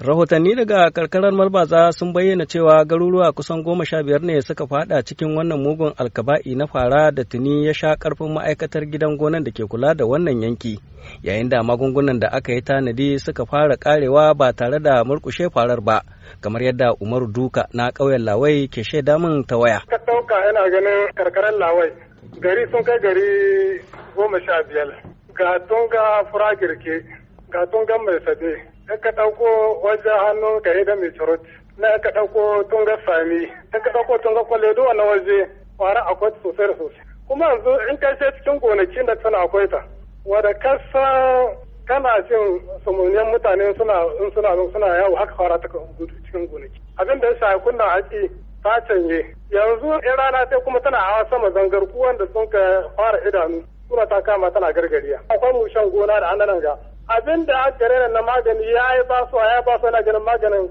Rahotanni daga karkarar Malbaza sun bayyana cewa garuruwa kusan goma sha biyar ne suka fada cikin wannan mugun alkaba'i na fara da tuni ya sha ƙarfin ma'aikatar gidan gonan da ke kula da wannan yanki, yayin da magungunan da aka yi tanadi suka fara karewa ba tare da murkushe farar ba, kamar yadda Umaru Duka na ƙauyen Lawai ke shaida min ta waya. Ka ɗauka ganin karkarar Lawai, gari sun kai gari goma sha biyar, ga tunga fura girke, ga tunga mai sade, in ka ɗauko wajen hannun ka da mai turut na ka ɗauko tunga sami in ka ɗauko tunga kwalle duk wani waje fara akwai sosai da sosai. Kuma yanzu in ka je cikin gonakin da tana akwai ta wadda kasa kana jin samuniyan mutane suna suna suna yawo haka fara ta cikin gonaki. Abin da ya shafi kunna haƙi ta canye. Yanzu in rana sai kuma tana hawa sama zangar wanda sun ka fara idanu suna ta kama tana gargariya. Akwai mushen gona da annanan ga abin da aka gare na magani ya yi ba su ya ba su na ganin maganin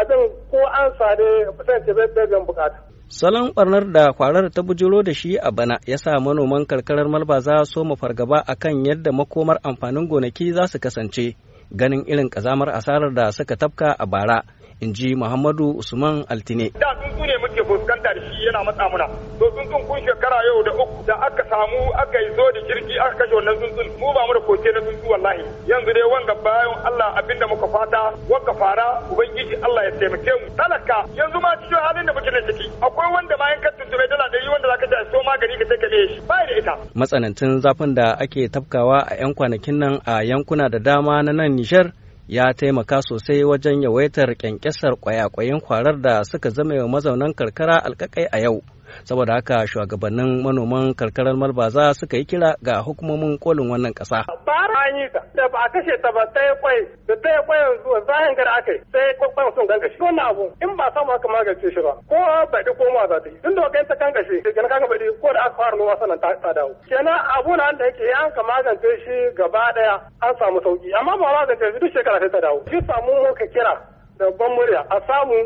abin ko an sade kusan ce bai biyan buƙata. Salon barnar da kwarar ta bujiro da shi a bana ya sa manoman karkarar malbaza so mu fargaba akan yadda makomar amfanin gonaki za su kasance ganin irin kazamar asarar da suka tafka a bara in ji Muhammadu Usman Altine. Da tsuntsu ne muke fuskanta da shi yana matsa muna. To tsuntsun kun shekara yau da uku da aka samu aka yi zo da jirgi wannan tsuntsun mu ba mu da koke na tsuntsu wallahi. Yanzu dai wanga bayan Allah abin da muka fata waƙa fara ubangiji Allah ya taimake mu. Talaka yanzu ma cikin halin da muke na ciki akwai wanda ma yankan tuntuɓe dala ɗari wanda zaka je so magani ka sai ka shi ba da ita. Matsanancin zafin da ake tafkawa a 'yan kwanakin nan a yankuna da dama na nan Nijar ya taimaka sosai wajen yawaitar kyankyasar kwayakwayin kwarar da suka zama mazaunan karkara alkakai a yau saboda haka shugabannin manoman karkarar malbaza suka yi kira ga hukumomin kolin wannan kasa. Bara an yi ta da ba a kashe ta ba ta yi kwai da ta yi kwai yanzu zahin gara aka yi sai kwakwan sun gangashi. Wannan abu in ba samu aka magance shi ba ko baɗi ko ma za ta yi. Tun da kai ta gangashi kenan kaga baɗi ko da aka fara noma sannan ta dawo. Kenan abu na da yake an ka magance shi gaba ɗaya an samu sauƙi amma ba magance shi duk shekara sai ta dawo. Shi samu ka kira da ban murya a samu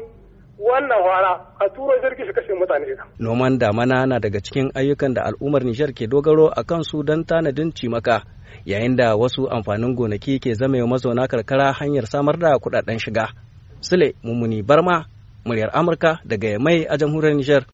wannan wara a turo jirgi shi kashe mutane Noman damana na daga cikin ayyukan da al'ummar Nijar ke dogaro a kansu don tanadin cimaka, yayin da wasu amfanin gonaki ke zama mazauna karkara hanyar samar da kuɗaɗen shiga. Sule Mummuni Barma, muryar Amurka daga Yamai a jamhuriyar Nijar.